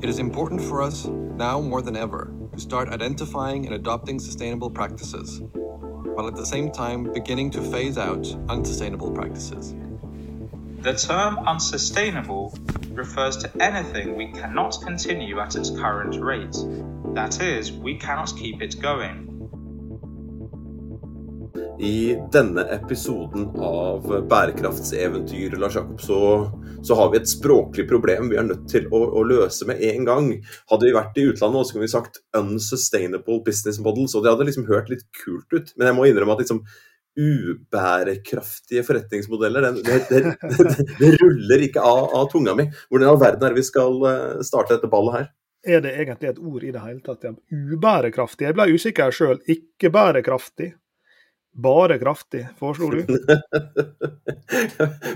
It is important for us, now more than ever, to start identifying and adopting sustainable practices, while at the same time beginning to phase out unsustainable practices. The term unsustainable refers to anything we cannot continue at its current rate. That is, we cannot keep it going. I denne episoden av Bærekraftseventyr, Lars Jakob, så, så, har vi et språklig problem vi er nødt til å, å, løse med en gang. Hadde vi vært i utlandet, så kunne vi sagt 'unsustainable business models', og det hadde liksom hørt litt kult ut. Men jeg må innrømme at liksom ubærekraftige forretningsmodeller, det, det, det, det, ruller ikke av, av tunga mi. Hvordan i all verden er det vi skal eh, starte dette ballet her? Er det egentlig et ord i det hele tatt? Ubærekraftig? Jeg ble usikker sjøl. Ikke bærekraftig. Bare kraftig, foreslo du?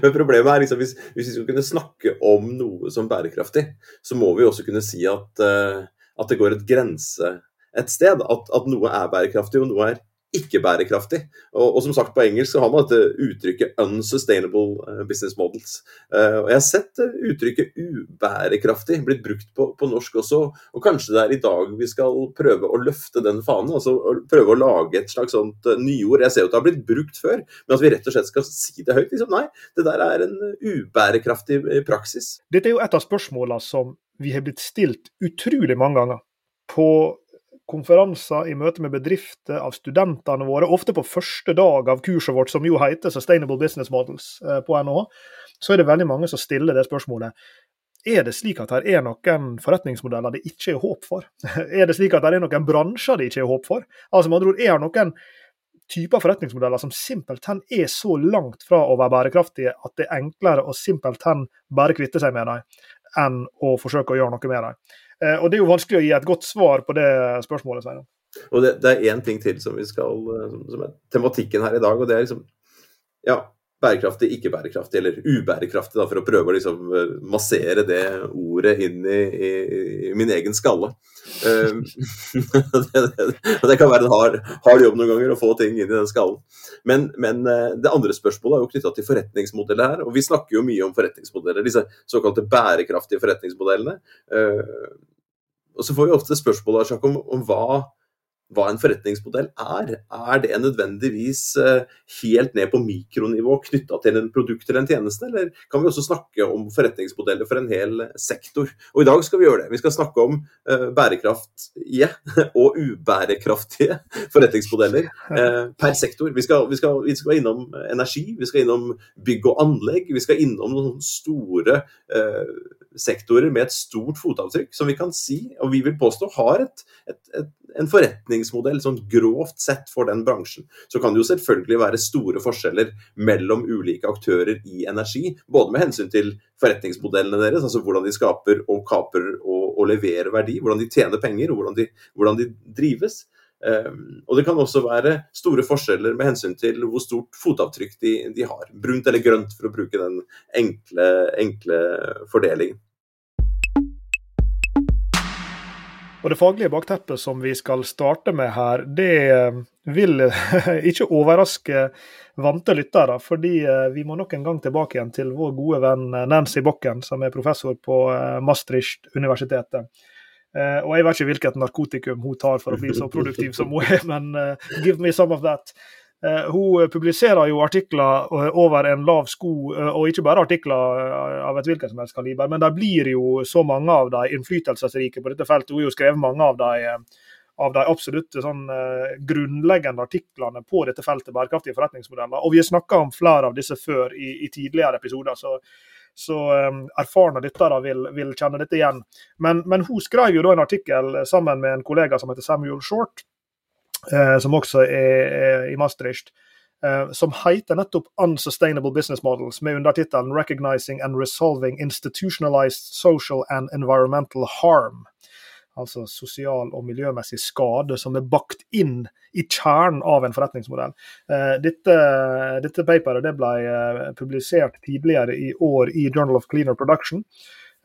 Men problemet er liksom, hvis, hvis, vi skal kunne snakke om noe som bærekraftig, så må vi også kunne si at, uh, at det går et grense et sted. At, at, noe er bærekraftig og noe er ikke bærekraftig. Og, og, som sagt på engelsk så har man dette uttrykket 'unsustainable eh, business models'. Uh, og Jeg har sett uh, uttrykket 'ubærekraftig' blitt brukt på, på, norsk også. Og kanskje det er i dag vi skal prøve å løfte den fanen. altså Prøve å lage et slags sånt nyord. Jeg ser jo at det har blitt brukt før, men at vi rett og slett skal si det høyt. Liksom, nei, det der er en ubærekraftig praksis. Dette er jo et av spørsmålene som vi har blitt stilt utrolig mange ganger. På konferanser, i møte med bedrifter, av studentene våre, ofte på første dag av kurset vårt, som jo heter Sustainable Business Models eh, på NHH, så er det veldig mange som stiller det spørsmålet. Er det slik at det er noen forretningsmodeller det ikke er håp for? Er det slik at det er noen bransjer det ikke er håp for? Altså med andre ord, Er det noen typer forretningsmodeller som simpelthen er så langt fra å være bærekraftige at det er enklere å simpelthen bare kvitte seg med dem, enn å forsøke å gjøre noe med dem? Eh, og Det er jo vanskelig å gi et godt svar på det spørsmålet. Sveinung. Og det, det er én ting til som, skal, eh, som er tematikken her i dag, og det er liksom ja, bærekraftig, ikke bærekraftig, eller ubærekraftig, da, for å prøve å liksom eh, massere det ordet inn i, i, i min egen skalle. Det, det, det, kan være en hard, hard, jobb noen ganger å få ting inn i den skallen. Men, men det andre spørsmålet er jo knytta til forretningsmodeller her. Og vi snakker jo mye om forretningsmodeller, disse såkalte bærekraftige forretningsmodellene. Uh, og så får vi ofte spørsmål om, om hva hva en forretningsmodell er. Er det nødvendigvis eh, helt ned på mikronivå knytta til en produkt eller en tjeneste, eller kan vi også snakke om forretningsmodeller for en hel sektor? Og I dag skal vi gjøre det. Vi skal snakke om uh, bærekraftige og ubærekraftige forretningsmodeller uh, per sektor. Vi skal, vi, skal, vi skal, innom energi, vi skal innom bygg og anlegg, vi skal innom noen store uh, sektorer med et stort fotavtrykk, som vi kan si, og vi vil påstå, har et, et, et, en forretningsmodell sånn grovt sett for den bransjen. Så kan det jo selvfølgelig være store forskjeller mellom ulike aktører i energi, både med hensyn til forretningsmodellene deres, altså hvordan de skaper og kaper og, og leverer verdi, hvordan de tjener penger og hvordan de, hvordan de drives. Um, og det kan også være store forskjeller med hensyn til hvor stort fotavtrykk de, de har. Brunt eller grønt, for å bruke den enkle, enkle fordelingen. Og Det faglige bakteppet som vi skal starte med her, det eh, vil ikke overraske vante lyttere. Fordi eh, vi må nok en gang tilbake igjen til vår gode venn eh, Nancy Bokken, som er professor på Maastricht-universitetet. Uh, og jeg vet ikke hvilket narkotikum hun tar for å bli så produktiv som hun er, men uh, give me some of that. Uh, hun publiserer jo artikler over en lav sko, og ikke bare artikler av et hvilket som helst kaliber, men det blir jo så mange av de innflytelsesrike på dette feltet. Hun har jo skrevet mange av de, av de absolutte sånn, grunnleggende artiklene på dette feltet bærekraftige forretningsmodeller. Og vi har snakka om flere av disse før i, i tidligere episoder. så så um, erfarne lyttere vil, vil, kjenne dette igjen. Men, men, hun skrev jo da en artikkel sammen med en kollega som heter Samuel Short, uh, som også er, i Maastricht. Uh, som heter nettopp 'Unsustainable Business Models', med undertittelen 'Recognizing and Resolving Institutionalized Social and Environmental Harm' altså sosial og miljømessig skade, som er bakt inn i kjernen av en forretningsmodell. Eh, dette, dette paperet det ble eh, publisert tidligere i år i Journal of Cleaner Production.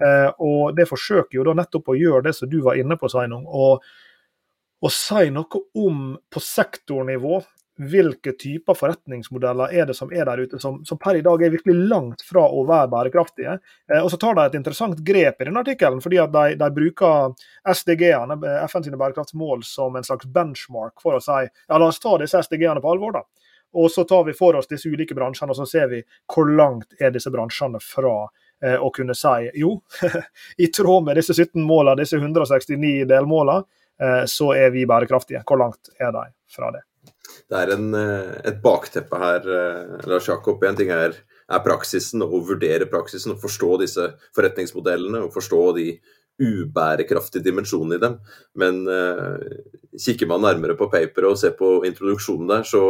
Eh, og Det forsøker jo da nettopp å gjøre det som du var inne på, Sveinung. Å si noe om på sektornivå hvilke typer forretningsmodeller er det som er der ute, som, som per i dag er virkelig langt fra å være bærekraftige. Eh, og Så tar de et interessant grep i denne artikkelen, fordi at de, de bruker SDG-ene, FN sine bærekraftsmål, som en slags benchmark for å si ja, la oss ta disse SDG-ene på alvor. da. Og så tar vi for oss disse ulike bransjene, og så ser vi hvor langt er disse bransjene fra eh, å kunne si jo, i tråd med disse 17 målene, disse 169 delmålene, eh, så er vi bærekraftige. Hvor langt er de fra det? Det er en, eh, et bakteppe her, eh, Lars Jakob. En ting er, er praksisen, å vurdere praksisen og forstå disse forretningsmodellene og forstå de ubærekraftige dimensjonene i dem. Men uh, kikker man nærmere på paperet og ser på introduksjonen der, så,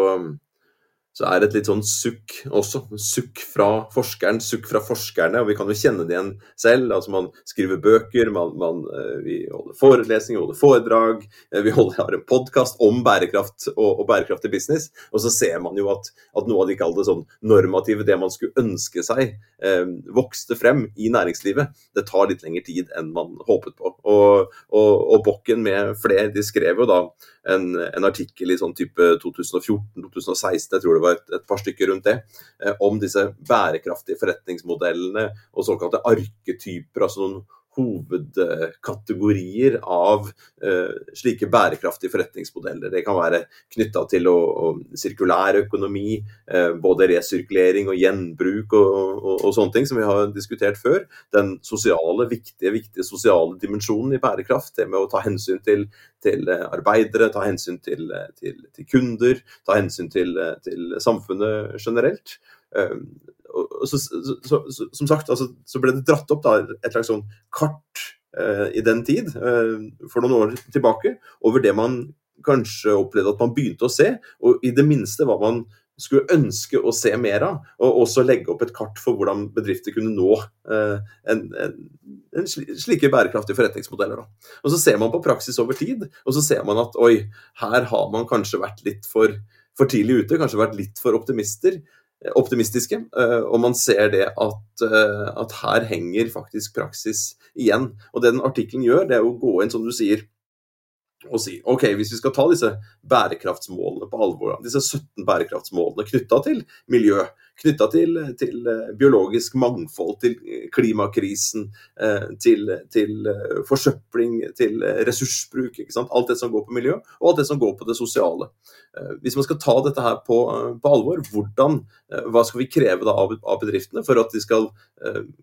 så er det et litt sånn sukk også. Sukk fra forskeren, sukk fra forskerne. Og vi kan jo kjenne det igjen selv. altså Man skriver bøker, man, man, eh, vi holder forelesninger, holder foredrag. Eh, vi holder, har en podkast om bærekraft og, og, bærekraftig business. Og så ser man jo at, at noe av de kalte sånn normative, det man skulle ønske seg, eh, vokste frem i næringslivet. Det tar litt lengre tid enn man håpet på. Og, og, og Bokken med flere de skrev jo da en, en artikkel i sånn type 2014-2016, jeg tror det var et, et, par stykker rundt det, eh, om disse bærekraftige forretningsmodellene og såkalte arketyper. altså noen hovedkategorier av uh, slike bærekraftige forretningsmodeller. Det kan være knytta til å, å, sirkulær økonomi, uh, både resirkulering og gjenbruk og, og, og, sånne ting som vi har diskutert før. Den sosiale, viktige, viktige sosiale dimensjonen i bærekraft, det med å ta hensyn til til eh, arbeidere, ta hensyn til, eh, til, til kunder, ta hensyn til, eh, samfunnet generelt. Så, så, som sagt, altså, så ble det dratt opp da, et slags sånn kart eh, i den tid, eh, for noen år tilbake, over det man kanskje opplevde at man begynte å se, og i det minste hva man skulle ønske å se mer av, og også legge opp et kart for hvordan bedrifter kunne nå eh, en, en, en slike bærekraftige forretningsmodeller. Da. Og Så ser man på praksis over tid, og så ser man at oi, her har man kanskje vært litt for, for tidlig ute, kanskje vært litt for optimister, optimistiske. Eh, og man ser det at, at her henger faktisk praksis igjen. Og det den artikkelen gjør, det er å gå inn, som du sier, og si ok, hvis vi skal ta disse bærekraftsmålene på alvor, disse 17 bærekraftsmålene knytta til miljø, knytta til, til, eh, biologisk mangfold, til klimakrisen, eh, til, til eh, forsøpling, til ressursbruk, alt det som går på miljø, og alt det som går på det sosiale. Hvis man skal ta dette her på, på alvor, hvordan, hva skal vi kreve av, av bedriftene for at de skal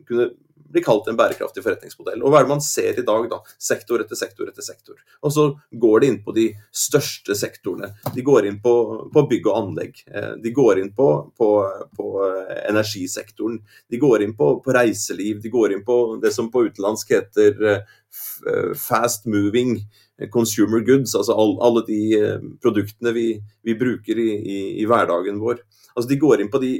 kunne blir kalt en bærekraftig forretningsmodell. Og hva er det man ser i dag, da? Sektor etter sektor etter sektor. Og så går de inn på de største sektorene. De går inn på, på bygg og anlegg. Eh, de går inn på, på, på eh, energisektoren. De går inn på, reiseliv. De går inn på det som på utenlandsk heter eh, fast moving consumer goods, altså alle de produktene vi, vi bruker i, i, i, hverdagen vår. Altså De går inn på de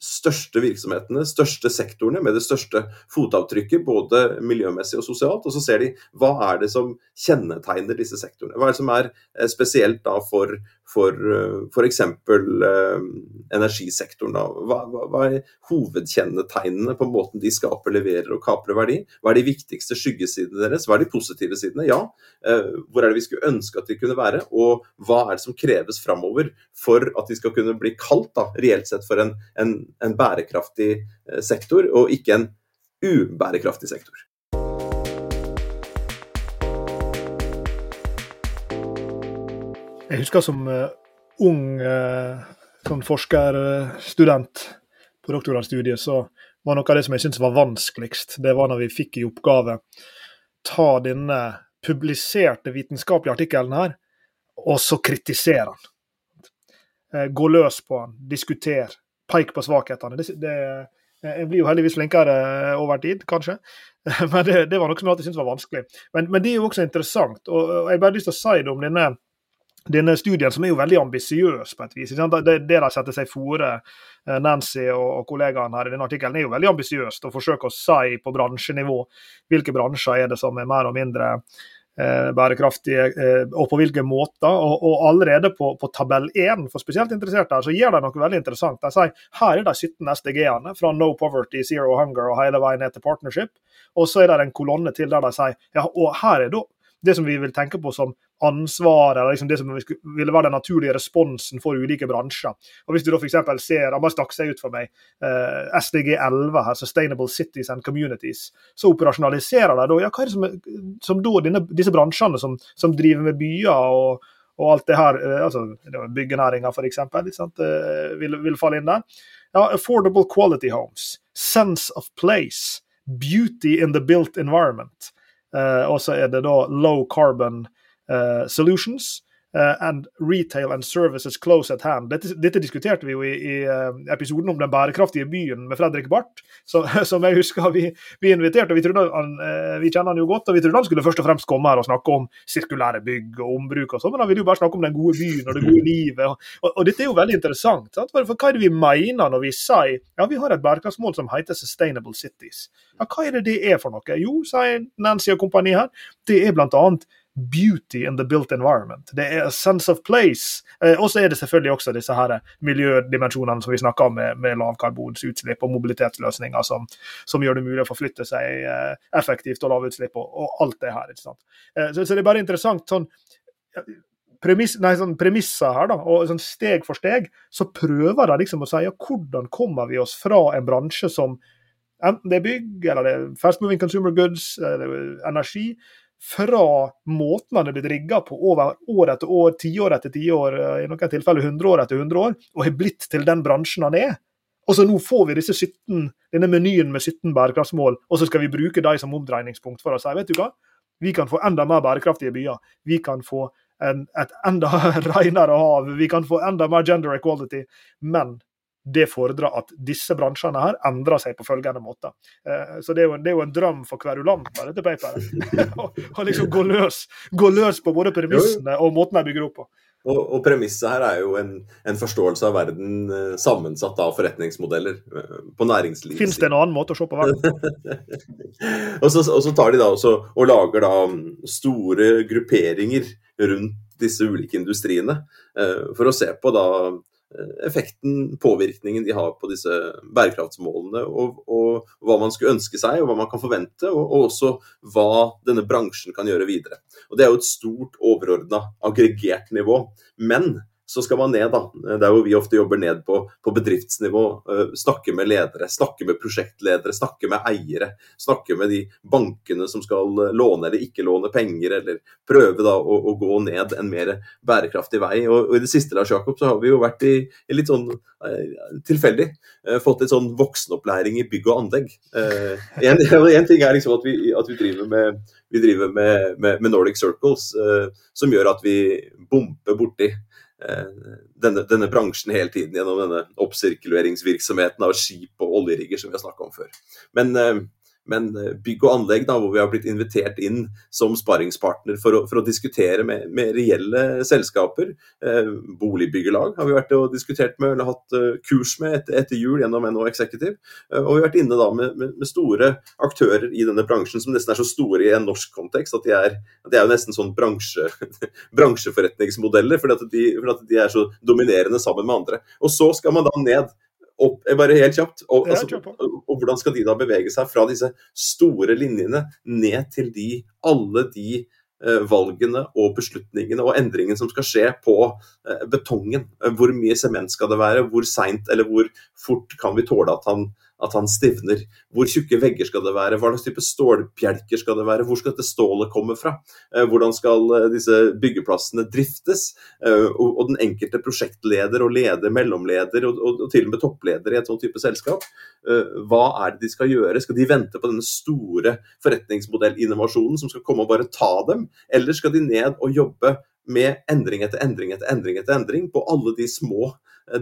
største virksomhetene, største sektorene med det største fotavtrykket, både miljømessig og sosialt. Og så ser de hva er det som kjennetegner disse sektorene. Hva er det som er eh, spesielt da for, for f.eks. Uh, energisektoren. Hva, hva, hva, er hovedkjennetegnene på måten de skaper, leverer og kaprer verdi? Hva er de viktigste skyggesidene deres? Hva er de positive sidene? Ja. Uh, hvor er det vi skulle ønske at de kunne være? Og hva er det som kreves framover for at de skal kunne bli kalt da, reelt sett for en, en, en bærekraftig sektor, og ikke en ubærekraftig sektor? Jeg husker som uh, ung uh, sånn forskerstudent på doktorgradsstudiet, så var noe av det som jeg syntes var vanskeligst, det var når vi fikk i oppgave ta denne publiserte vitenskapelige artikkelen her, og så kritisere den. Uh, gå løs på den, diskutere, peik på svakhetene. Det, det, jeg blir jo heldigvis flinkere over tid, kanskje. Men det, det var noe som jeg alltid syntes var vanskelig. Men, men, det er jo også interessant. og Jeg har bare lyst til å si det om denne denne studien, som er jo veldig ambisiøs på et vis. Det, det de setter seg fore, eh, Nancy og, og kollegaene her i denne artikkelen, er jo veldig ambisiøst. Å forsøke å si på bransjenivå hvilke bransjer er det som er mer og mindre eh, bærekraftige, eh, og på hvilke måter. Og, og allerede på, på, tabell 1, for spesielt interesserte her, så gjør de noe veldig interessant. De sier her er de 17 SDG-ene, fra No Poverty, Zero Hunger og hele veien ned til Partnership. Og så er det en kolonne til der de sier ja, og her er da det som vi vil tenke på som ansvar, eller liksom det som ville være den naturlige responsen for ulike bransjer. Og Hvis du da f.eks. ser bare stakk seg ut for meg, eh, SDG 11 her, Sustainable Cities and Communities, så operasjonaliserer de da ja, hva er det som, som da denne, disse bransjene som, som, driver med byer og, og alt det her, eh, altså byggenæringa f.eks., eh, vil, vil falle inn der. Ja, affordable quality homes, sense of place, beauty in the built environment. Uh, og så er det da low carbon uh, solutions. Uh, and retail and services close at hand. Dette, dette diskuterte vi jo i, i uh, episoden om den bærekraftige byen med Fredrik Barth, så, som jeg husker vi, vi inviterte. og vi, han, uh, vi, kjenner han jo godt, og vi trodde han skulle først og fremst komme her og snakke om sirkulære bygg og ombruk og sånn, men han ville jo bare snakke om den gode byen og det gode livet. Og, og, og dette er jo veldig interessant. Sant? For hva er det vi mener når vi sier ja, vi har et bærekraftsmål som heter Sustainable Cities? Ja, Hva er det det er for noe? Jo, sier Nancy og kompani her, det er blant annet beauty in the built environment. Det er a sense of place. Eh, og så er det selvfølgelig også disse her miljødimensjonene som vi snakker om med, med lavkarbonsutslipp og mobilitetsløsninger som, som, gjør det mulig å forflytte seg eh, effektivt og lavutslipp og, og, alt det her. ikke sant? Eh, så, så, det er bare interessant sånn premiss, nei, sånn premisser her, da, og sånn steg for steg, så prøver de liksom å si ja, hvordan kommer vi oss fra en bransje som enten det er bygg, eller det er fast moving consumer goods, energi, fra måten han er blitt rigga på over år etter år, tiår etter tiår, eh, i noen tilfeller 100 år etter 100 år, og har blitt til den bransjen han er. Og så nå får vi disse 17, denne menyen med 17 bærekraftsmål, og så skal vi bruke dem som omdreiningspunkt for å si vet du hva, vi kan få enda mer bærekraftige byer. Vi kan få en, et enda renere hav. Vi kan få enda mer gender equality. Men det fordrer at disse bransjene her endrer seg på følgende måte. Eh, så det er, jo, det er jo en drøm for kverulanter, dette paperet. Å liksom gå løs, gå løs på både premissene og måten de bygger opp på. Og, og premisset her er jo en, en, forståelse av verden eh, sammensatt av forretningsmodeller eh, på næringslivet. Fins det en annen måte å se på verden og, så, og, så, tar de da også og lager da store grupperinger rundt disse ulike industriene for å se på da effekten, påvirkningen de har på disse bærekraftsmålene, og, og, hva man skulle ønske seg, og hva man kan forvente, og, og, også hva denne bransjen kan gjøre videre. Og Det er jo et stort, overordna, aggregert nivå. Men så skal man ned, da. Det er jo vi ofte jobber ned på, på bedriftsnivå. Uh, snakke med ledere, snakke med prosjektledere, snakke med eiere. Snakke med de bankene som skal låne eller ikke låne penger, eller prøve da å, å gå ned en mer bærekraftig vei. Og, og, I det siste Lars Jakob, så har vi jo vært i, i litt sånn uh, tilfeldig fått litt sånn voksenopplæring i bygg og anlegg. En, en, ting er liksom at vi, at vi driver med vi driver med, med, med Nordic Circles, som gjør at vi bomper borti Eh, denne, denne, bransjen hele tiden gjennom denne oppsirkuleringsvirksomheten av skip og oljerigger som vi har snakka om før. Men eh, men eh, bygg og anlegg, da, hvor vi har blitt invitert inn som sparringspartner for å, for å diskutere med, med, reelle selskaper. Eh, boligbyggelag har vi vært og diskutert med, eller hatt uh, kurs med etter, etter, jul gjennom NHO Executive. Eh, og vi har vært inne da med, med, med, store aktører i denne bransjen som nesten er så store i en norsk kontekst at de er, de er jo nesten sånn bransje, bransjeforretningsmodeller, fordi at, de, fordi at de er så dominerende sammen med andre. Og så skal man da ned opp, bare helt kjapt. Og, altså, og, og, hvordan skal de da bevege seg fra disse store linjene ned til de, alle de eh, valgene og beslutningene og endringene som skal skje på eh, betongen. Hvor mye sement skal det være, hvor seint eller hvor fort kan vi tåle at han at han stivner. Hvor tjukke vegger skal det være, hva slags type stålbjelker skal det være, hvor skal dette stålet komme fra? Eh, hvordan skal eh, disse byggeplassene driftes? Eh, og den enkelte prosjektleder og leder, mellomleder og, til og med toppleder i et sånt type selskap, hva er det de skal gjøre? Skal de vente på denne store forretningsmodellinnovasjonen som skal komme og bare ta dem, eller skal de ned og jobbe med endring etter endring etter endring etter endring på alle de små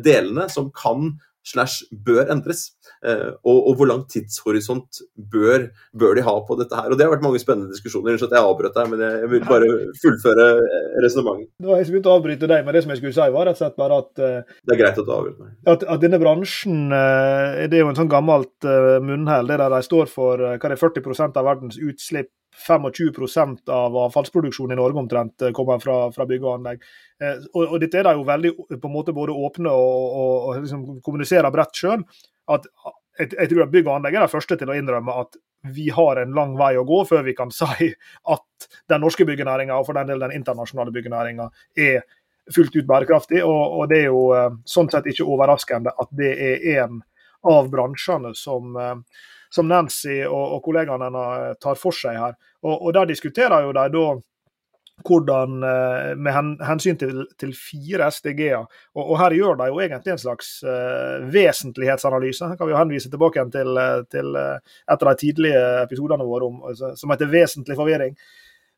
delene som kan slash bør endres. Eh, og, og, hvor lang tidshorisont bør, bør, de ha på dette her. Og Det har vært mange spennende diskusjoner. så Jeg avbrøt deg, men jeg vil bare fullføre eh, resonnementet. Det var jeg som begynte å avbryte deg, men det som jeg skulle si var rett og slett bare at uh, Det er greit at du avbryter meg. At, at, denne bransjen Det er jo en sånn gammelt munnhell. Det der de står for hva er det, 40% av verdens utslipp 25% av avfallsproduksjonen i Norge omtrent eh, kommer fra, fra bygg og anlegg. Eh, og, og, dette er de jo veldig på en måte både åpne og, og, og liksom kommuniserer bredt sjøl. jeg, tror at bygg og anlegg er de første til å innrømme at vi har en lang vei å gå før vi kan si at den norske byggenæringa, og for den del den internasjonale byggenæringa, er fullt ut bærekraftig. Og, og, det er jo eh, sånn sett ikke overraskende at det er en av bransjene som, som Nancy og, og kollegaene hennes tar for seg her. Og, og Der diskuterer jo de da hvordan, eh, med hensyn til, til fire SDG-er. Og, og, her gjør de jo egentlig en slags uh, vesentlighetsanalyse. Her kan vi jo henvise tilbake til, til et av de tidlige episodene våre om, som heter 'Vesentlig forvirring'.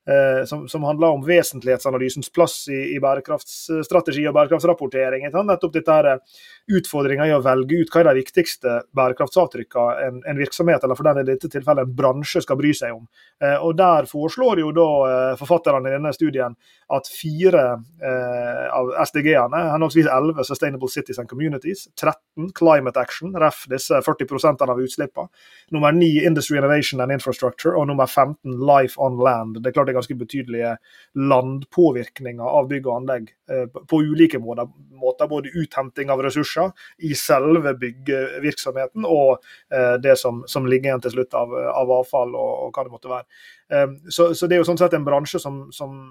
Eh, som, som, handler om vesentlighetsanalysens plass i, i bærekraftsstrategi og bærekraftsrapportering. Nettopp dette her eh, utfordringa i å velge ut hva er de viktigste bærekraftsavtrykkene en, en, virksomhet, eller for den i dette tilfellet en bransje, skal bry seg om. Eh, og Der foreslår jo da forfatterne i denne studien at fire eh, av SDG-ene, henholdsvis 11 Sustainable Cities and Communities, 13 Climate Action, ref disse 40% av utslippene, nummer 9 Industry Innovation and Infrastructure og nummer 15 Life on Land. Det er klart det er ganske betydelige landpåvirkninger av bygg og anlegg eh, på ulike måter. måter. Både uthenting av ressurser i selve byggevirksomheten og eh, det som, som, ligger igjen til slutt av, av avfall og, og, hva det måtte være. Eh, så, så, det er jo sånn sett en bransje som, som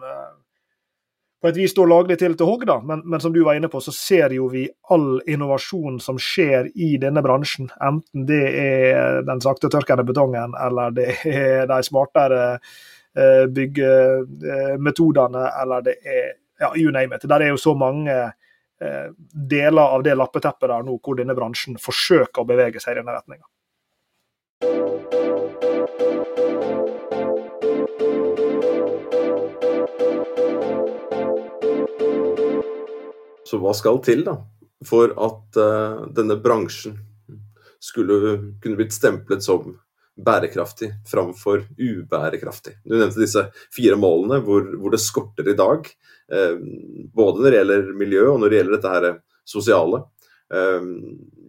på et vis står laglig til til hogg, da. Men, men, som du var inne på, så ser jo vi all innovasjon som skjer i denne bransjen. Enten det er den sakte saktetørkende betongen, eller det er de smartere Eh, byggemetodene, eller det er ja, you name it. Der er jo så mange eh, deler av det lappeteppet der nå hvor denne bransjen forsøker å bevege seg i denne retninga. Så hva skal til da, for at uh, denne bransjen skulle kunne blitt stemplet som bærekraftig framfor ubærekraftig. Du nevnte disse fire målene hvor, hvor det skorter i dag. Eh, både når det gjelder miljø og når det gjelder dette her sosiale. Eh,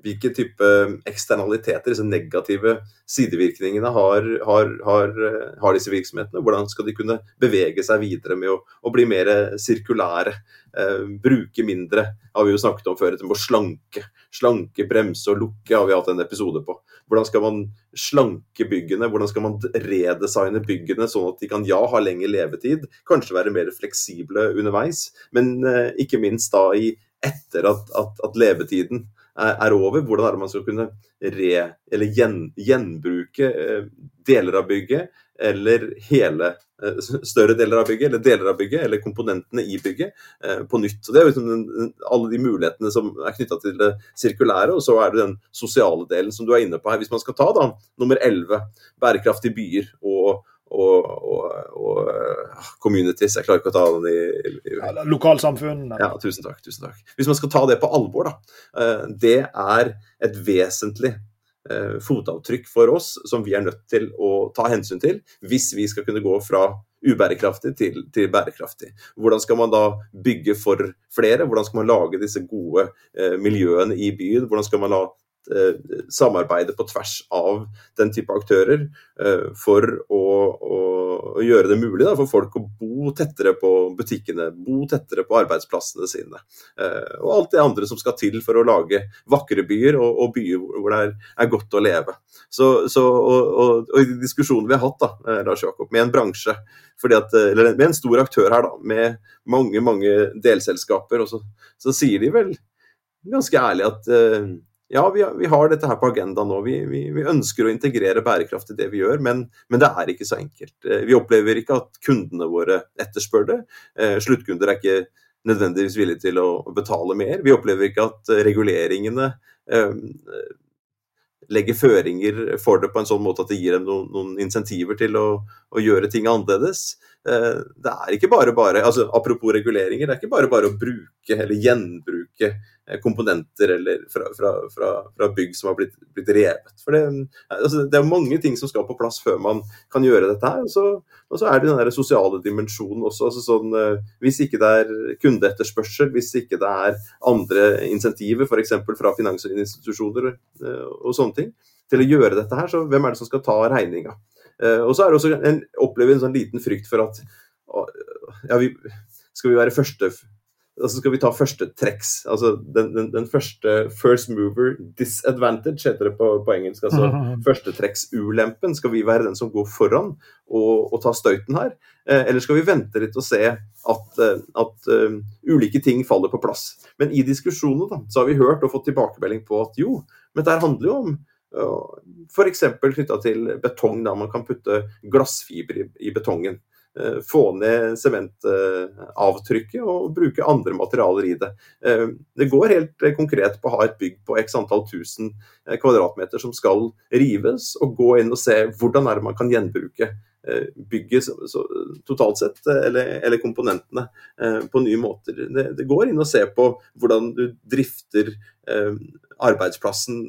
hvilke type eksternaliteter, disse negative sidevirkningene, har, har, har, har, disse virksomhetene? Hvordan skal de kunne bevege seg videre med å, å bli mer sirkulære? Eh, bruke mindre, har vi jo snakket om før. Å slanke. Slanke, bremse og lukke har vi hatt en episode på. Hvordan skal man slanke byggene, hvordan skal man redesigne byggene sånn at de kan ja, ha lengre levetid, kanskje være mer fleksible underveis, men eh, ikke minst da i etter at, at, at levetiden er, er, over. Hvordan er det man skal kunne re, eller gjen, gjenbruke eh, deler av bygget, eller hele Eh, større deler av bygget, eller deler av bygget, eller komponentene i bygget eh, på nytt. Så Det er liksom alle de mulighetene som er knytta til det sirkulære, og så er det den sosiale delen som du er inne på her. Hvis man skal ta da, nummer 11, bærekraftige byer og, og, og, og, ah, communities. Jeg klarer ikke å ta den i, i ja, Lokalsamfunn. Ja, tusen takk, tusen takk. Hvis man skal ta det på alvor, da. Eh, det er et vesentlig Eh, fotavtrykk for oss som vi er nødt til å ta hensyn til hvis vi skal kunne gå fra ubærekraftig til, til bærekraftig. Hvordan skal man da bygge for flere? Hvordan skal man lage disse gode eh, miljøene i byen? Hvordan skal man la samarbeide på tvers av den type aktører eh, for å, å, å gjøre det mulig da, for folk å bo tettere på butikkene, bo tettere på arbeidsplassene sine. Eh, og alt det andre som skal til for å lage vakre byer og, og byer hvor det er, er, godt å leve. Så, så og, og, og, i diskusjonen vi har hatt da, Lars Jakob, med en bransje at, eller med en stor aktør her, da, med mange mange delselskaper, og så, så sier de vel ganske ærlig at ja, vi, vi, har dette her på agendaen nå. Vi, vi, vi, ønsker å integrere bærekraft i det vi gjør, men, men, det er ikke så enkelt. Eh, vi opplever ikke at kundene våre etterspør det. Eh, sluttkunder er ikke nødvendigvis villige til å betale mer. Vi opplever ikke at reguleringene eh, legger føringer for det på en sånn måte at det gir dem noen, noen insentiver til å, å, gjøre ting annerledes. Det er ikke bare bare, altså Apropos reguleringer, det er ikke bare bare å bruke eller gjenbruke komponenter eller fra, fra, fra, fra bygg som har blitt, blitt revet. For det, altså, det, er mange ting som skal på plass før man kan gjøre dette her. Og så, og så er det den der sosiale dimensjonen også. Altså sånn, eh, hvis ikke det er kundeetterspørsel, hvis ikke det er andre insentiver, f.eks. fra finansinstitusjoner eh, og sånne ting, til å gjøre dette her, så hvem er det som skal ta regninga? Og så er det også en, opplever en sånn liten frykt for at ja, vi, skal vi være første altså skal vi ta første treks. Altså den, den, den, første first mover disadvantage, heter det på, på engelsk. Altså mm -hmm. førstetrekksulempen. Skal vi være den som går foran og, og tar støyten her? Eh, eller skal vi vente litt og se at, eh, at uh, ulike ting faller på plass? Men i diskusjonene da, så har vi hørt og fått tilbakemelding på at jo, men dette handler jo om uh, F.eks. knytta til betong, da man kan putte glassfiber i, i betongen. Eh, få ned sementavtrykket og bruke andre materialer i det. Eh, det går helt konkret på å ha et bygg på x antall tusen eh, kvadratmeter som skal rives, og gå inn og se hvordan er det man kan gjenbruke bygget så, totalt sett, eller, eller komponentene, på nye måter. Det, det, går inn og ser på hvordan du drifter arbeidsplassen,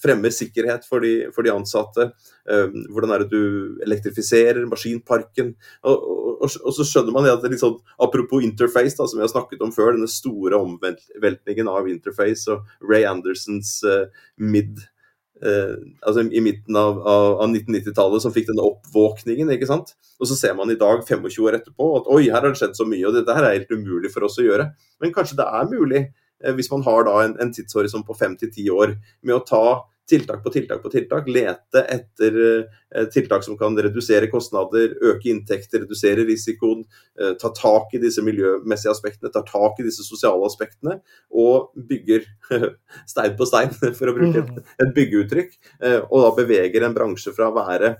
fremmer sikkerhet for de, for de ansatte. Hvordan er det du elektrifiserer maskinparken? Og, og, og, så skjønner man at sånn, Apropos interface, da, som vi har snakket om før, denne store omveltningen av interface og Ray Andersons mid uh, altså I midten av, av, av 1990-tallet som fikk denne oppvåkningen. ikke sant? Og så ser man i dag, 25 år etterpå, at oi, her har det skjedd så mye, og dette her er helt umulig for oss å gjøre. Men kanskje det er mulig, eh, hvis man har da en, en tidshorisont på fem til ti år, med å ta tiltak på tiltak på tiltak. Lete etter eh, tiltak som kan redusere kostnader, øke inntekter, redusere risikoen. Eh, ta tak i disse miljømessige aspektene, ta tak i disse sosiale aspektene. Og bygger stein på stein, for å bruke et, mm. et byggeuttrykk. Eh, og da beveger en bransje fra å være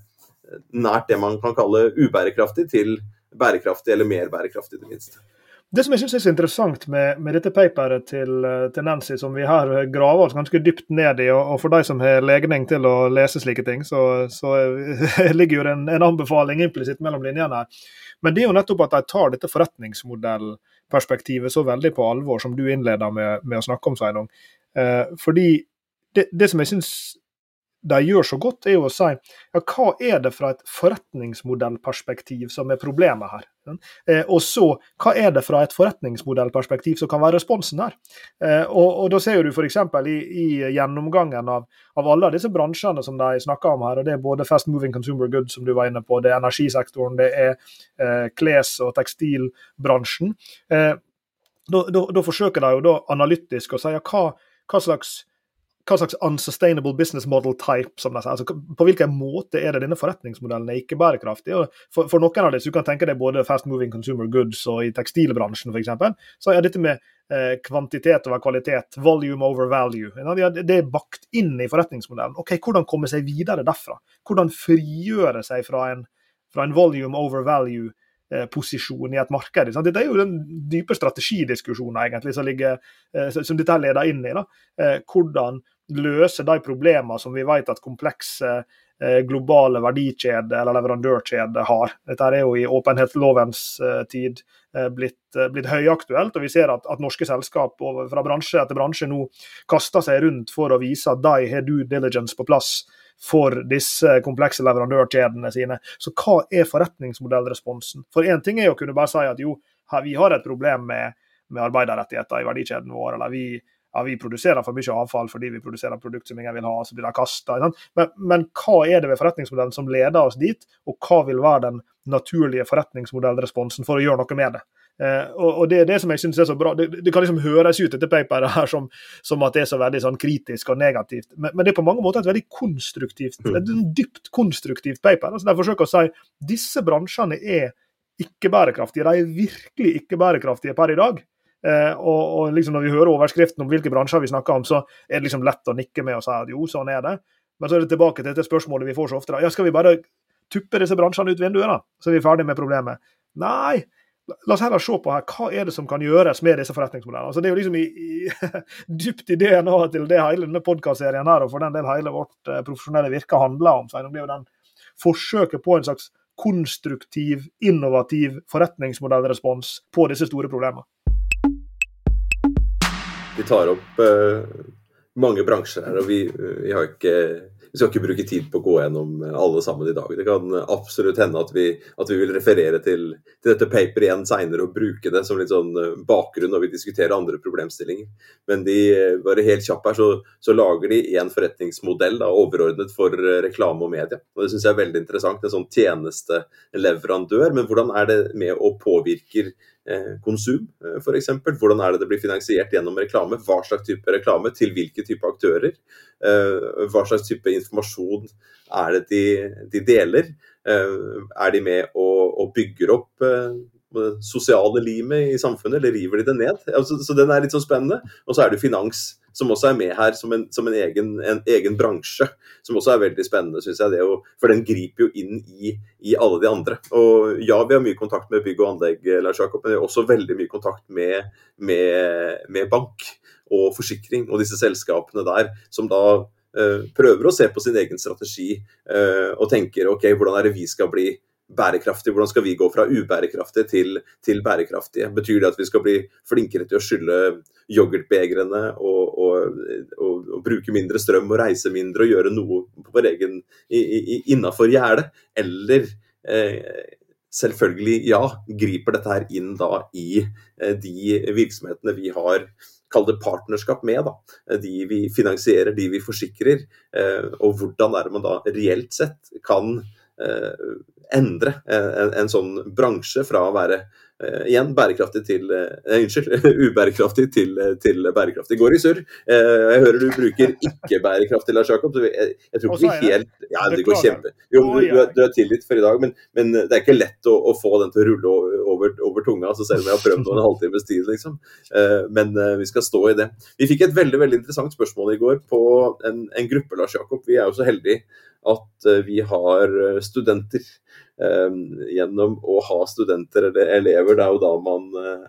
nært det man kan kalle ubærekraftig, til bærekraftig eller mer bærekraftig, det minste. Det som jeg synes er så interessant med, med dette paperet til, til, Nancy, som vi har graver oss ganske dypt ned i, og, og for de som har legning til å lese slike ting, så, så ligger jo en, en anbefaling implisitt mellom linjene her. Men det er jo nettopp at de tar dette forretningsmodellperspektivet så veldig på alvor, som du innleder med, med å snakke om, Sveinung. Eh, fordi det, det, som jeg synes de gjør så godt, er jo å si ja, hva er det fra et forretningsmodellperspektiv som er problemet her? Eh, og så, hva er det fra et forretningsmodellperspektiv som kan være responsen her? Eh, og, og, Da ser du f.eks. I, i gjennomgangen av, av, alle disse bransjene som de snakker om her, og det er både fast moving consumer goods, som du var inne på, det er energisektoren, det er eh, kles- og tekstilbransjen. Eh, da, forsøker de jo da analytisk å si ja, hva, hva slags hva slags unsustainable business model type som det er. Altså, på hvilken måte er det denne forretningsmodellen er ikke bærekraftig? For, for, noen av disse, du kan tenke deg både fast moving consumer goods og i tekstilbransjen f.eks., så er dette med eh, kvantitet over kvalitet, volume over value, det er bakt inn i forretningsmodellen. Ok, Hvordan komme seg videre derfra? Hvordan frigjøre seg fra en, fra en volume over value? Eh, posisjon i et marked. Dette er jo den dype strategidiskusjonen egentlig som, ligger, eh, som dette leder inn i. Da. Eh, hvordan løse de problemene som vi vet at komplekse globale verdikjeder eller leverandørkjeder har. Dette er jo i åpenhetslovens tid blitt, blitt høyaktuelt, og vi ser at, at norske selskap fra bransje etter bransje nå kaster seg rundt for å vise at de har due diligence på plass for disse komplekse leverandørkjedene sine. Så hva er forretningsmodellresponsen? For én ting er jo å kunne bare si at jo, vi har et problem med, med arbeiderrettigheter i verdikjeden vår, eller vi, ja, vi produserer for mye avfall fordi vi produserer produkter som ingen vil ha, så blir de kasta. Men, men, hva er det ved forretningsmodellen som leder oss dit, og hva vil være den naturlige forretningsmodellresponsen for å gjøre noe med det? Eh, og, og, Det er det som jeg synes er så bra. Det, det kan liksom høres ut etter paperet her som, som, at det er så veldig sånn kritisk og negativt, men, men, det er på mange måter et veldig konstruktivt, mm. et dypt konstruktivt paper. Altså, de forsøker å si disse bransjene er ikke bærekraftige. De er virkelig ikke bærekraftige per i dag. Eh, og, og liksom Når vi hører overskriften om hvilke bransjer vi snakker om, så er det liksom lett å nikke med og si at jo, sånn er det. Men så er det tilbake til dette spørsmålet vi får så ofte. Da. Ja, skal vi bare tuppe disse bransjene ut vinduet, da? Så er vi ferdig med problemet. Nei, La oss heller se på her, hva er det som kan gjøres med disse forretningsmodellene. Altså, det er jo liksom i, i, dypt i DNA til det hele denne podkastserien her, og for den del hele vårt eh, profesjonelle virke handler om. Så det er jo den forsøket på en slags konstruktiv, innovativ forretningsmodellrespons på disse store problemene. Vi tar opp uh, mange bransjer her, og vi, vi har ikke vi skal ikke bruke tid på å gå gjennom alle sammen i dag. Det kan absolutt hende at vi, at vi vil referere til, til dette paperet igjen seinere og bruke det som litt sånn eh, bakgrunn når vi diskuterer andre problemstillinger. Men de, eh, bare helt kjapp her, så, så lager de en forretningsmodell da, overordnet for eh, reklame og media. Og Det syns jeg er veldig interessant. En sånn tjenesteleverandør. Men hvordan er det med å påvirke eh, konsum, eh, f.eks. Hvordan er det det blir finansiert gjennom reklame? Hva slags type reklame? Til hvilke type aktører? Eh, hva slags type informasjon er det de, de deler? Eh, er de med og, og bygger opp eh, sosiale limet i samfunnet, eller river de det ned? Altså, så den er litt sånn spennende. Og så er det finans, som også er med her som en, som en, egen, en egen, bransje. Som også er veldig spennende, syns jeg. Jo, for den griper jo inn i, i, alle de andre. Og ja, vi har mye kontakt med bygg og anlegg, Lars Jakob, men vi har også veldig mye kontakt med, med, med bank og forsikring og disse selskapene der, som da Uh, prøver å se på sin egen strategi uh, og tenker ok, hvordan er det vi skal bli bærekraftig? Hvordan skal vi gå fra ubærekraftige til, til bærekraftige? Betyr det at vi skal bli flinkere til å skylle yoghurtbegrene og, og, og, og, bruke mindre strøm og reise mindre og gjøre noe på vår egen innafor gjerdet? Eller eh, selvfølgelig, ja, griper dette her inn da i eh, de virksomhetene vi har kall det partnerskap med. Da. De vi finansierer, de vi forsikrer. Eh, og hvordan er det man da reelt sett kan endre en, en, sånn bransje fra å være uh, igjen bærekraftig til Unnskyld, ubærekraftig til, til, bærekraftig. Går i surr. Jeg hører du bruker ikke-bærekraftig, Lars Jakob. Jeg, jeg, tror ikke vi helt Ja, det går kjempe... Jo, du, du, du er tilgitt for i dag, men, men, det er ikke lett å, å, få den til å rulle over, over tunga, altså selv om jeg har prøvd noen halvtimes tid, liksom. Men vi skal stå i det. Vi fikk et veldig veldig interessant spørsmål i går på en, en gruppe, Lars Jakob. Vi er jo så heldige at eh, vi har eh, studenter. Eh, gjennom å ha studenter eller elever, det er jo da man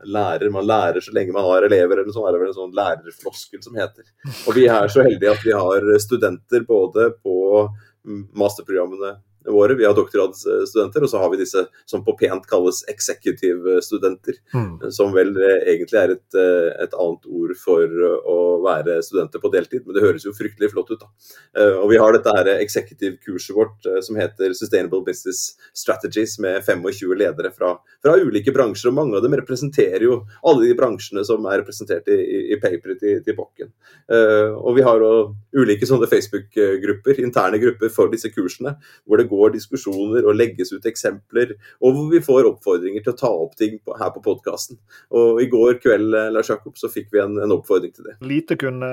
lærer. Man lærer så lenge man har elever, eller så er det vel en sånn lærerfloskel som heter. Og vi er så heldige at vi har studenter både på mm, masterprogrammene våre. Vi har doktorgradsstudenter, og så har vi disse som på pent kalles executive-studenter. Mm. Som vel eh, egentlig er et, eh, et, annet ord for eh, å være studenter på deltid, men det høres jo fryktelig flott ut, da. Og vi har dette her executive-kurset vårt som heter Sustainable Business Strategies, med 25 ledere fra, fra, ulike bransjer, og mange av dem representerer jo alle de bransjene som er representert i, i, i paperet til, til Bokken. Og vi har jo ulike sånne Facebook-grupper, interne grupper for disse kursene, hvor det går diskusjoner og legges ut eksempler, og hvor vi får oppfordringer til å ta opp ting på, her på podkasten. Og i går kveld eh, Lars Jakob, så fikk vi en, en oppfordring til det. Lite kunne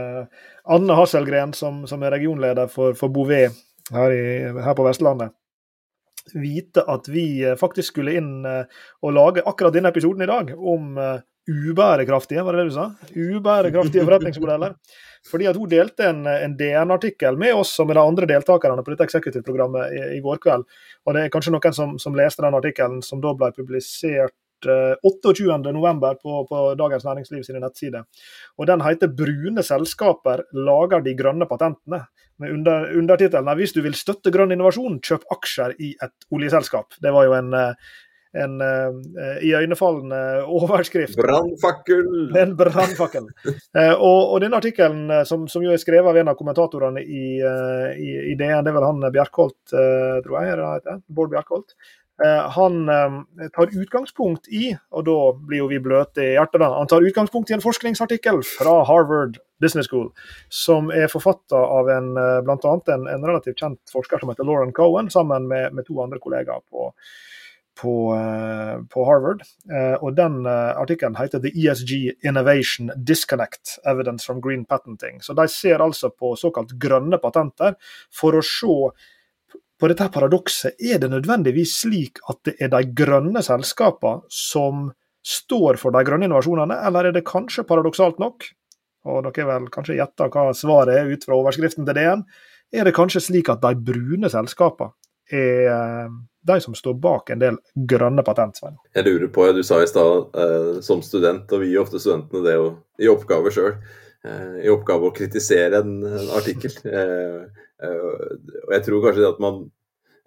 Anne Hasselgren, som, som er regionleder for, for Bouvet her, i, her på Vestlandet, vite at vi eh, faktisk skulle inn eh, og lage akkurat denne episoden i dag om ubærekraftige, var det det du sa? Ubærekraftige forretningsmodeller. Fordi at Hun delte en, en DN-artikkel med oss og med de andre deltakerne på dette executive-programmet i, i, går kveld. Og Det er kanskje noen som, som leste den artikkelen som da ble publisert 28.11. Eh, på, på Dagens Næringsliv sine nettsider. Og Den heter 'Brune selskaper lager de grønne patentene'. Med under, undertittelen 'Hvis du vil støtte grønn innovasjon, kjøp aksjer i et oljeselskap'. Det var jo en, eh, en uh, iøynefallende overskrift. Brannfakkel! En brannfakkel. uh, og, og, denne artikkelen, uh, som, som, jo er skrevet av en av kommentatorene i, uh, i, i DN, det er vel han Bjerkholt, tror jeg, det heter? Bård Bjerkholt. han tar utgangspunkt i, og da blir jo vi bløte i hjertet, da, han tar utgangspunkt i en forskningsartikkel fra Harvard Business School, som er forfatta av en, bl.a. En, en relativt kjent forsker som heter Lauren Cohen, sammen med, med to andre kollegaer på på, eh, på Harvard. Eh, og Den eh, artikkelen heter The ESG Innovation Disconnect Evidence from Green Patenting. Så De ser altså på såkalt grønne patenter for å se på dette paradokset. Er det nødvendigvis slik at det er de grønne selskapene som står for de grønne innovasjonene, eller er det kanskje paradoksalt nok, og dere vel kanskje gjetta hva svaret er ut fra overskriften til DN, er det kanskje slik at de brune selskapene er de som står bak en del grønne patent. Svein. Jeg lurer på, Du sa i stad eh, som student, og vi gir ofte studentene det å, i oppgave sjøl, eh, i oppgave å kritisere en, en artikkel. Eh, eh, og jeg tror kanskje det at man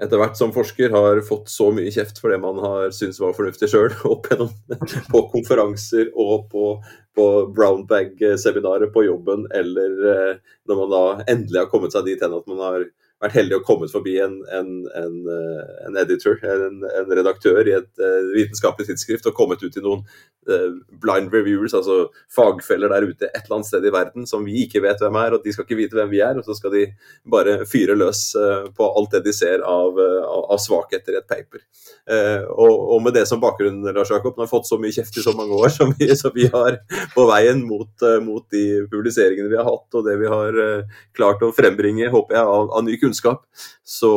etter hvert som forsker har fått så mye kjeft for det man har syntes var fornuftig sjøl, på konferanser og på, på brownbag-seminaret på jobben, eller eh, når man da endelig har kommet seg dit hen at man har vært heldig og kommet forbi en, en, en, en editor, en, redaktør i et uh, vitenskapelig tidsskrift og kommet ut i noen uh, blind reviewers, altså fagfeller der ute et eller annet sted i verden som vi ikke vet hvem er, og de skal ikke vite hvem vi er. Og så skal de bare fyre løs på alt det de ser av, av svakheter i et paper. Og, og, med det som bakgrunn, Lars Jakob, har fått så mye kjeft i så mange år som vi, som vi har på veien mot, mot, de publiseringene vi har hatt, og det vi har klart å frembringe, håper jeg, av, av ny kunnskap kunnskap, så,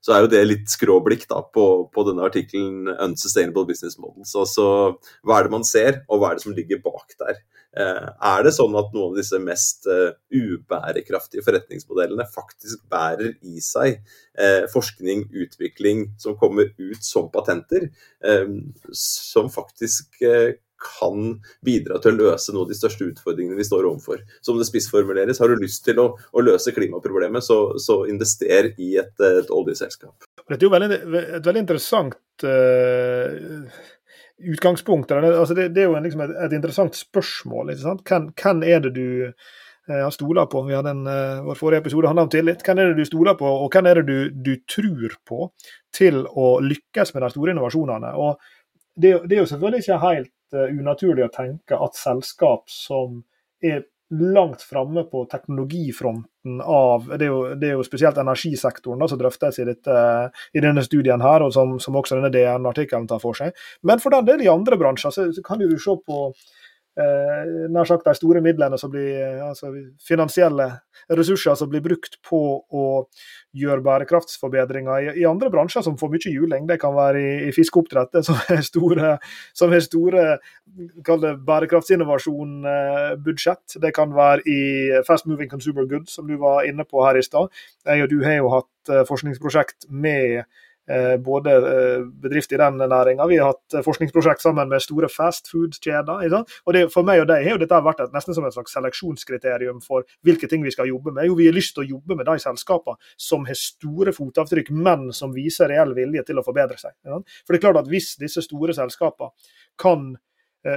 så er jo det litt skråblikk da, på, på, denne artikkelen 'Unsustainable Business Models'. Altså, hva er det man ser, og hva er det som ligger bak der? Eh, er det sånn at noen av disse mest uh, ubærekraftige forretningsmodellene faktisk bærer i seg uh, forskning, utvikling som kommer ut som patenter, som faktisk kan bidra til å løse noen av de største utfordringene vi står overfor. Som det spissformuleres, har du lyst til å, å løse klimaproblemet, så, så invester i et, et oljeselskap. Dette er jo veldig, et veldig interessant uh, utgangspunkt. Altså det, det, er jo en, liksom et, et, interessant spørsmål. Hvem, hvem, er det du uh, stoler på? Vi hadde en, uh, Vår forrige episode handla om tillit. Hvem er det du stoler på, og hvem er det du, du tror på til å lykkes med de store innovasjonene? Og det, det er jo selvfølgelig ikke helt Eh, unaturlig å tenke at selskap som er langt framme på teknologifronten av det er, jo, det er jo spesielt energisektoren da, som drøftes i, dette, i denne studien, her, og som, som også denne DN-artikkelen tar for seg. Men for den del i andre bransjer så, så kan du se på eh, nær sagt de store midlene som blir altså finansielle ressurser som blir brukt på å gjøre bærekraftsforbedringer i, i andre bransjer som får mye juling. Det kan være i, i fiskeoppdrett, som er store, som er store bærekraftsinnovasjon-budsjett. Det kan være i Fast Moving Consumer Goods, som du var inne på her i stad. Jeg og du har jo hatt eh, forskningsprosjekt med Eh, både eh, bedrifter i den næringa. Vi har hatt eh, forskningsprosjekt sammen med store fast food-kjeder. Og det, For meg og deg har jo dette vært et, nesten som et slags seleksjonskriterium for hvilke ting vi skal jobbe med. Jo, vi har lyst til å jobbe med de selskapene som har store fotavtrykk, men som viser reell vilje til å forbedre seg. For det er klart at Hvis disse store selskapene kan,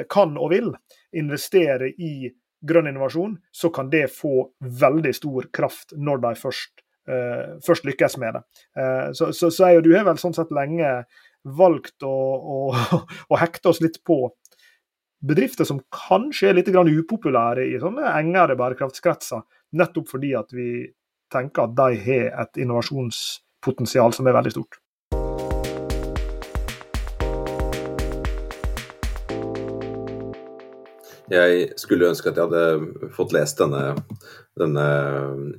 kan og vil investere i grønn innovasjon, så kan det få veldig stor kraft når de først først lykkes med det. Uh, så, så, så er jo du har vel sånn sett lenge valgt å, å, å, hekte oss litt på bedrifter som kanskje er litt upopulære i sånne engere bærekraftskretser, nettopp fordi at vi tenker at de har et innovasjonspotensial som er veldig stort. Jeg skulle ønske at jeg hadde fått lest denne, denne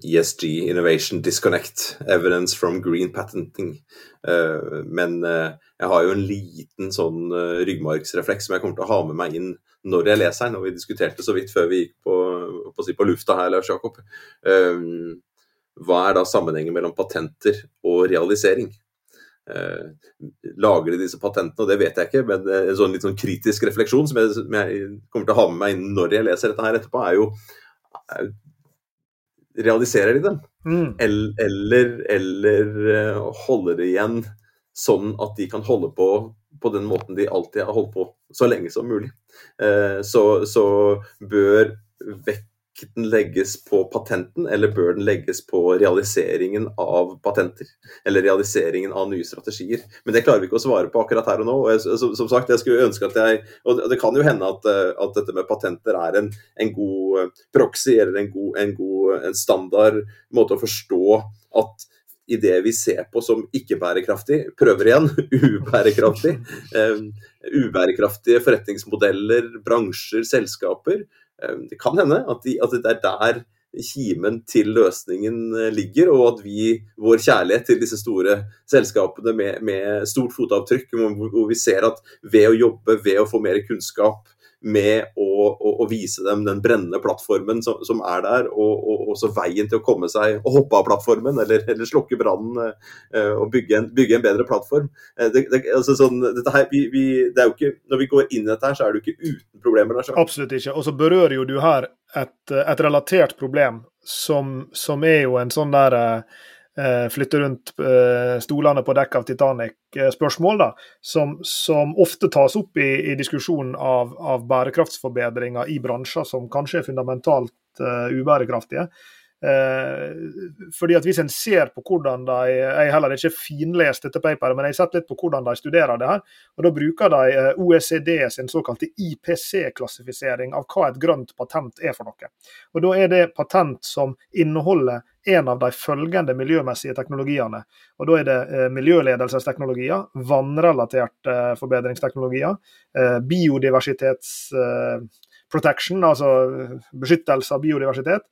ESG, Innovation Disconnect, Evidence from Green Patenting. Eh, men eh, jeg har jo en liten sånn eh, ryggmargsrefleks som jeg kommer til å ha med meg inn når jeg leser den. Og vi diskuterte så vidt før vi gikk på, på, på lufta her, Lars Jakob. Hva er da sammenhengen mellom patenter og realisering? Eh, lager de disse patentene, og det vet jeg ikke, men eh, en sånn litt sånn kritisk refleksjon som jeg, som jeg kommer til å ha med meg når jeg leser dette her etterpå, er jo er, Realiserer de dem? Mm. Eller, eller, eller, holder de igjen sånn at de kan holde på på den måten de alltid har holdt på så lenge som mulig. Så, så bør vekk den legges på patenten, eller bør den legges på realiseringen av patenter? Eller realiseringen av nye strategier? Men det klarer vi ikke å svare på akkurat her og nå. og jeg, som, som, sagt, jeg skulle ønske at jeg Og det kan jo hende at, eh, at dette med patenter er en, en god eh, proxy, eller en god, en god en standard måte å forstå at i det vi ser på som ikke-bærekraftig, prøver igjen, ubærekraftig, um, ubærekraftige forretningsmodeller, bransjer, selskaper, det kan hende at, de, at, det er der kimen til løsningen eh, ligger, og at vi, vår kjærlighet til disse store selskapene med, med stort fotavtrykk, hvor vi ser at ved å jobbe, ved å få mer kunnskap, med å, å, å, vise dem den brennende plattformen som, som er der, og, og, også veien til å komme seg og hoppe av plattformen, eller, eller slukke brannen uh, og bygge en, bygge en, bedre plattform. Det, altså sånn, det er jo ikke, når vi går inn i dette, her, så er jo ikke uten problemer. Der, Absolutt ikke. Og så berører jo du her et, et relatert problem som, som, er jo en sånn der Eh, flytte rundt eh, stolene på dekk av Titanic-spørsmål, som, som, ofte tas opp i, i diskusjonen av, av, bærekraftsforbedringer i bransjer som kanskje er fundamentalt uh, ubærekraftige. Eh, fordi at Hvis en ser på hvordan de Jeg heller ikke finlest dette paperet, men jeg har sett litt på hvordan de studerer det her. og Da bruker de eh, OECD sin såkalte IPC-klassifisering av hva et grønt patent er for noe. Og Da er det patent som inneholder en av de følgende miljømessige teknologiene. Og Da er det eh, miljøledelsesteknologier, vannrelaterte forbedringsteknologier, biodiversitets protection, altså beskyttelse av biodiversitet,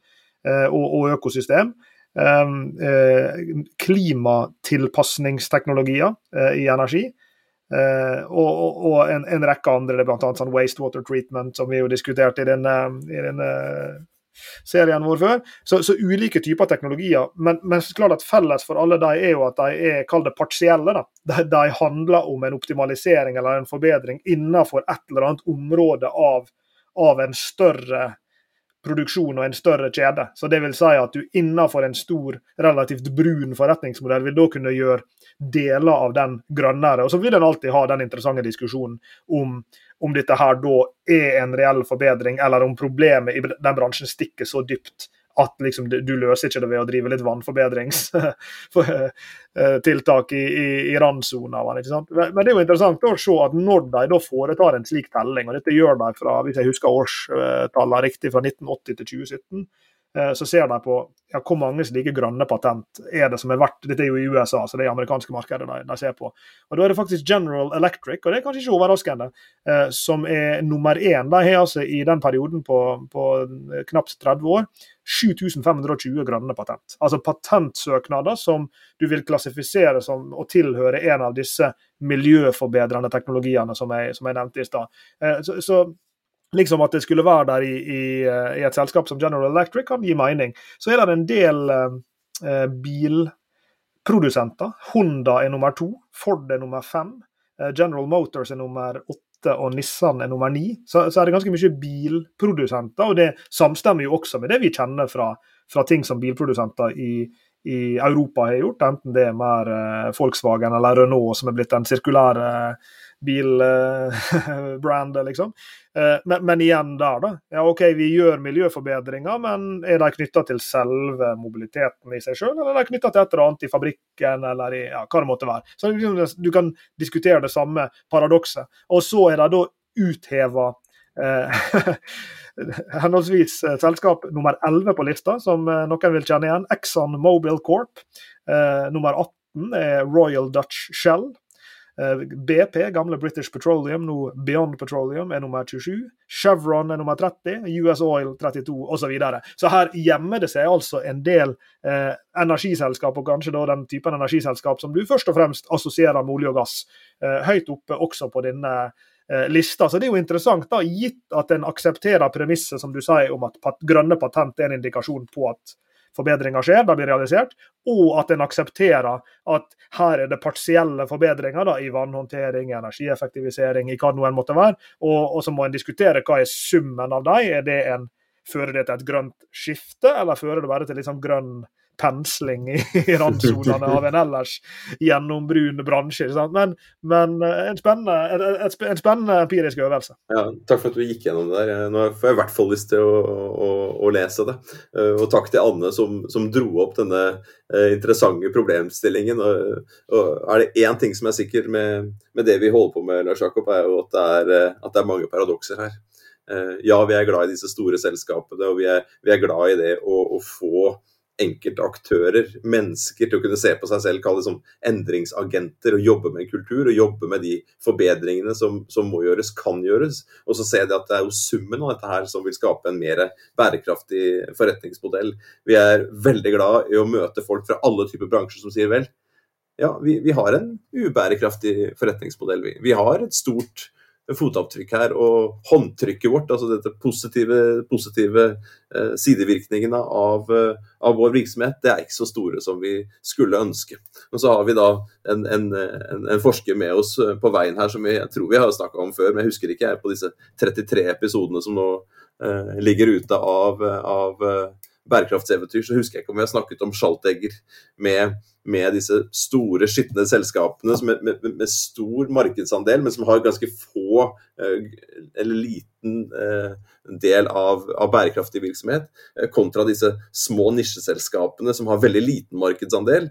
og, og økosystem. Eh, klimatilpasningsteknologier eh, i energi. og, og, en, en, rekke andre, bl.a. Sånn wastewater treatment, som vi jo diskuterte i denne, i denne serien vår før. Så, så, ulike typer teknologier. Men, men klart at felles for alle de er jo at de er kall det partielle. da. De, de, handler om en optimalisering eller en forbedring innenfor et eller annet område av, av en større produksjon og en større kjede. Så det vil si at du innenfor en stor, relativt brun forretningsmodell vil da kunne gjøre deler av den grønnere. Og så vil en alltid ha den interessante diskusjonen om om dette her da er en reell forbedring, eller om problemet i den bransjen stikker så dypt at liksom, du løser ikke det ved å drive litt vannforbedringstiltak i, i, i randsona. Men det er jo interessant å se at når de da foretar en slik telling, og dette gjør de fra hvis jeg husker årstallene riktig, fra 1980 til 2017, Eh, så ser de på ja, hvor mange slike grønne patent er det som er verdt Dette er jo i USA, så det er amerikanske markedet de, de, ser på. Og Da er det faktisk General Electric, og det er kanskje ikke overraskende, eh, som er nummer én. De har altså i den perioden på, på knapt 30 år 7520 grønne patent. Altså patentsøknader som du vil klassifisere som å tilhøre en av disse miljøforbedrende teknologiene som jeg, som jeg nevnte i stad. Eh, så, så liksom at det skulle være der i, i, i, et selskap som General Electric, kan gi mening. Så er det en del eh, bilprodusenter. Honda er nummer to, Ford er nummer fem, eh, General Motors er nummer åtte og Nissan er nummer ni. Så, så, er det ganske mye bilprodusenter, og det samstemmer jo også med det vi kjenner fra, fra ting som bilprodusenter i, i Europa har gjort, enten det er mer eh, Volkswagen eller Renault som er blitt den sirkulære eh, bilbrandet, liksom. Eh, men, men, igjen der, da. Ja, OK, vi gjør miljøforbedringer, men er de knytta til selve mobiliteten i seg sjøl, eller er de knytta til et eller annet i fabrikken, eller i ja, hva det måtte være. Så liksom, Du kan diskutere det samme paradokset. Og så er det da utheva eh, henholdsvis eh, selskap nummer 11 på lista, som noen vil kjenne igjen, Exxon Mobile Corp. Nummer 18 er Royal Dutch Shell. Eh, BP, gamle British Petroleum, nå Beyond Petroleum, er nummer 27. Chevron er nummer 30. US Oil 32, osv. Så, videre. så her gjemmer det seg altså en del eh, energiselskap, og kanskje da den typen energiselskap som du først og fremst assosierer med olje og gass, eh, høyt oppe også på denne eh, lista. Så det er jo interessant, da, gitt at en aksepterer premisset som du sier om at pat grønne patent er en indikasjon på at forbedringer skjer, de blir realisert, og at en aksepterer at her er det partielle forbedringer da, i vannhåndtering, energieffektivisering, i hva det nå måtte være. Og, og, så må en diskutere hva er summen av dem. Er fører det til et grønt skifte, eller fører det bare til liksom grønn pensling i, i randsonene av en ellers gjennombrun bransje. Men, men, eh, en, spennende, et, en spennende empirisk øvelse. Ja, takk for at du gikk gjennom det der. Nå får jeg i hvert fall lyst til å, å, å lese det. Eh, og takk til Anne som, som dro opp denne uh, interessante problemstillingen. Og, og er det én ting som er sikker med, med, det vi holder på med, Lars Jakob, er jo at det er, at det er mange paradokser her. Ja, vi er glad i disse store selskapene, og vi er, vi er glad i det å, å få enkelte aktører, mennesker, til å kunne se på seg selv, kalle det som endringsagenter, og jobbe med kultur og jobbe med de forbedringene som, som, må gjøres, kan gjøres. Og så ser de at det er jo summen av dette her som vil skape en mer bærekraftig forretningsmodell. Vi er veldig glad i å møte folk fra alle typer bransjer som sier vel, ja, vi, vi har en ubærekraftig forretningsmodell. Vi, vi har et stort fotavtrykk her. Og håndtrykket vårt, altså dette positive, positive eh, sidevirkningene av, eh, av, vår virksomhet, det er ikke så store som vi skulle ønske. Og så har vi da en, en, en, forsker med oss eh, på veien her som vi, jeg tror vi har snakka om før, men jeg husker ikke jeg på disse 33 episodene som nå eh, ligger ute av, av bærekraftseventyr, så husker jeg ikke om vi har snakket om Schaltegger med, med disse store, skitne selskapene med, med, med, stor markedsandel, men som har ganske få eh, eller liten eh, del av, av bærekraftig virksomhet, eh, kontra disse små nisjeselskapene som har veldig liten markedsandel,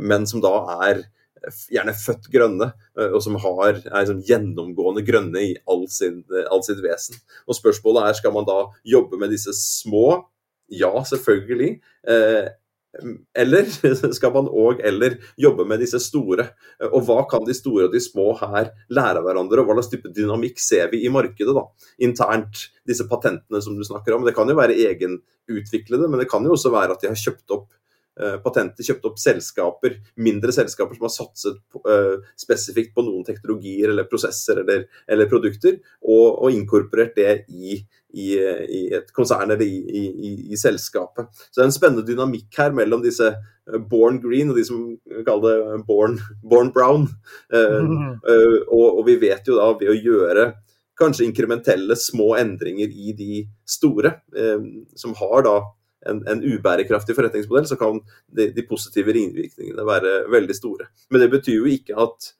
men som da er gjerne født grønne, og som har, er liksom gjennomgående grønne i all, all sitt vesen. Og Spørsmålet er skal man da jobbe med disse små? Ja, selvfølgelig. Eh, eller skal man òg eller jobbe med disse store? Og hva kan de store og de små her lære av hverandre, og hva slags type dynamikk ser vi i markedet da, internt? Disse patentene som du snakker om. Det kan jo være egenutviklede, men det kan jo også være at de har kjøpt opp Eh, patenter, kjøpt opp selskaper, mindre selskaper som har satset på, uh, spesifikt på noen teknologier eller prosesser eller, eller produkter, og, og, inkorporert det i, i, i, et konsern eller i, i, selskapet. Så det er en spennende dynamikk her mellom disse eh, born green og de som kaller det born, born brown. Uh, uh, og, og vi vet jo da ved å gjøre kanskje inkrementelle små endringer i de store, som har da en, en, ubærekraftig forretningsmodell, så kan de, de, positive ringvirkningene være veldig store. Men det betyr jo ikke at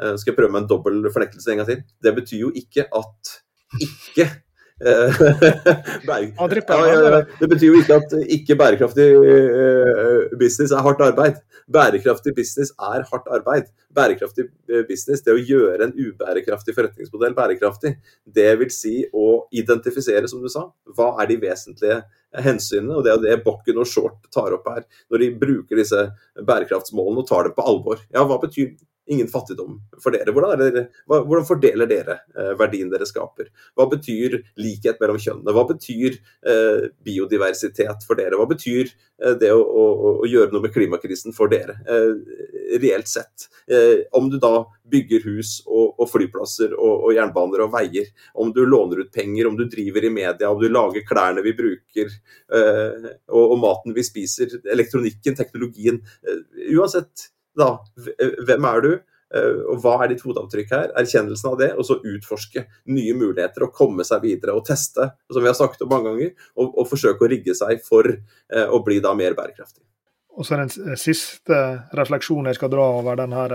uh, Skal jeg prøve med en dobbel fornektelse en gang til? Det betyr jo ikke at ikke eh, ja, ja, det betyr jo ikke at ikke bærekraftig uh, business er hardt arbeid. Bærekraftig business er hardt arbeid. Bærekraftig business, det å gjøre en ubærekraftig forretningsmodell bærekraftig, det vil si å identifisere, som du sa, hva er de vesentlige hensynene. og Det er det Bokken og Short tar opp her, når de bruker disse bærekraftsmålene og tar det på alvor. Ja, Hva betyr ingen fattigdom for dere? Hvordan, dere, hvordan fordeler dere eh, verdien dere skaper? Hva betyr likhet mellom kjønnene? Hva betyr eh, biodiversitet for dere? Hva betyr eh, det å, å, å, gjøre noe med klimakrisen for dere, eh, reelt sett? Eh, om du da bygger hus og, og flyplasser og, og, jernbaner og veier, om du låner ut penger, om du driver i media, om du lager klærne vi bruker eh, og, og, maten vi spiser, elektronikken, teknologien. Uansett da, hvem er du? Eh, og hva er ditt fotavtrykk her? Erkjennelsen av det, og så utforske nye muligheter og komme seg videre og teste, som vi har sagt om mange ganger, og, og forsøke å rigge seg for eh, å bli da mer bærekraftig. Og så den siste refleksjonen jeg skal dra over den her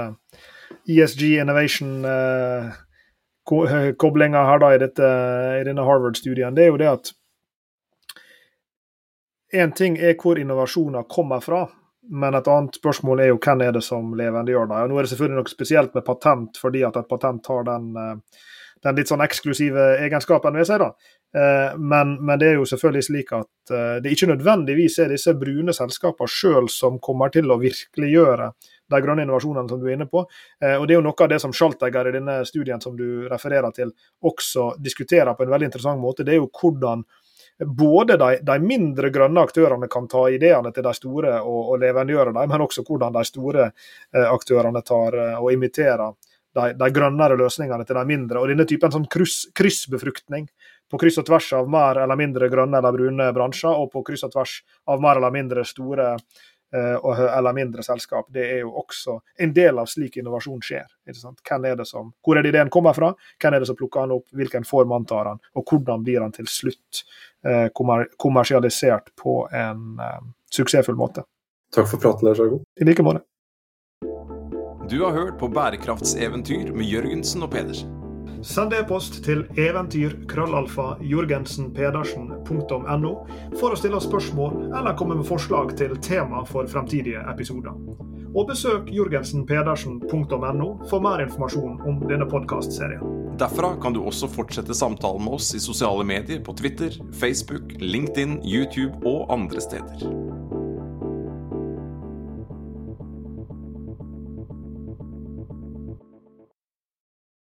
ESG eh, e Innovation-koblinga her da i, dette, i denne Harvard-studien, det er jo det at én ting er hvor innovasjoner kommer fra, men et annet spørsmål er jo hvem er det som levendegjør det. Og nå er det selvfølgelig noe spesielt med patent, fordi at et patent har den, eh, den litt sånn eksklusive egenskapen ved seg. da. Eh, men, men, det er jo selvfølgelig slik at eh, det ikke nødvendigvis er disse brune selskapene sjøl som kommer til å virkeliggjøre de grønne innovasjonene som du er inne på. Og Det er jo noe av det som Schaltegger i denne studien som du refererer til, også diskuterer på en veldig interessant måte. Det er jo hvordan både de, de, mindre grønne aktørene kan ta ideene til de store og, og levendegjøre dem, men også hvordan de store eh, aktørene tar eh, og imiterer de, de, grønnere løsningene til de mindre. Og denne typen sånn kryss, kryssbefruktning på kryss og tvers av mer eller mindre grønne eller brune bransjer, og på kryss og tvers av mer eller mindre store eller mindre selskap. Det er jo også en del av slik innovasjon skjer. Hvem er det som, hvor er det ideen kommer fra, hvem er det som plukker den opp, hvilken form antar han, og hvordan blir han til slutt eh, kommersialisert på en eh, suksessfull måte. Takk for praten, Lars Argo. I like måte. Du har hørt på Bærekraftseventyr med Jørgensen og Pedersen. Send e-post til eventyr.krøllalfa.jorgensenpedersen.no for å stille spørsmål eller komme med forslag til tema for fremtidige episoder. Og besøk jorgensenpedersen.no for mer informasjon om denne podkastserien. Derfra kan du også fortsette samtalen med oss i sosiale medier på Twitter, Facebook, LinkedIn, YouTube og andre steder.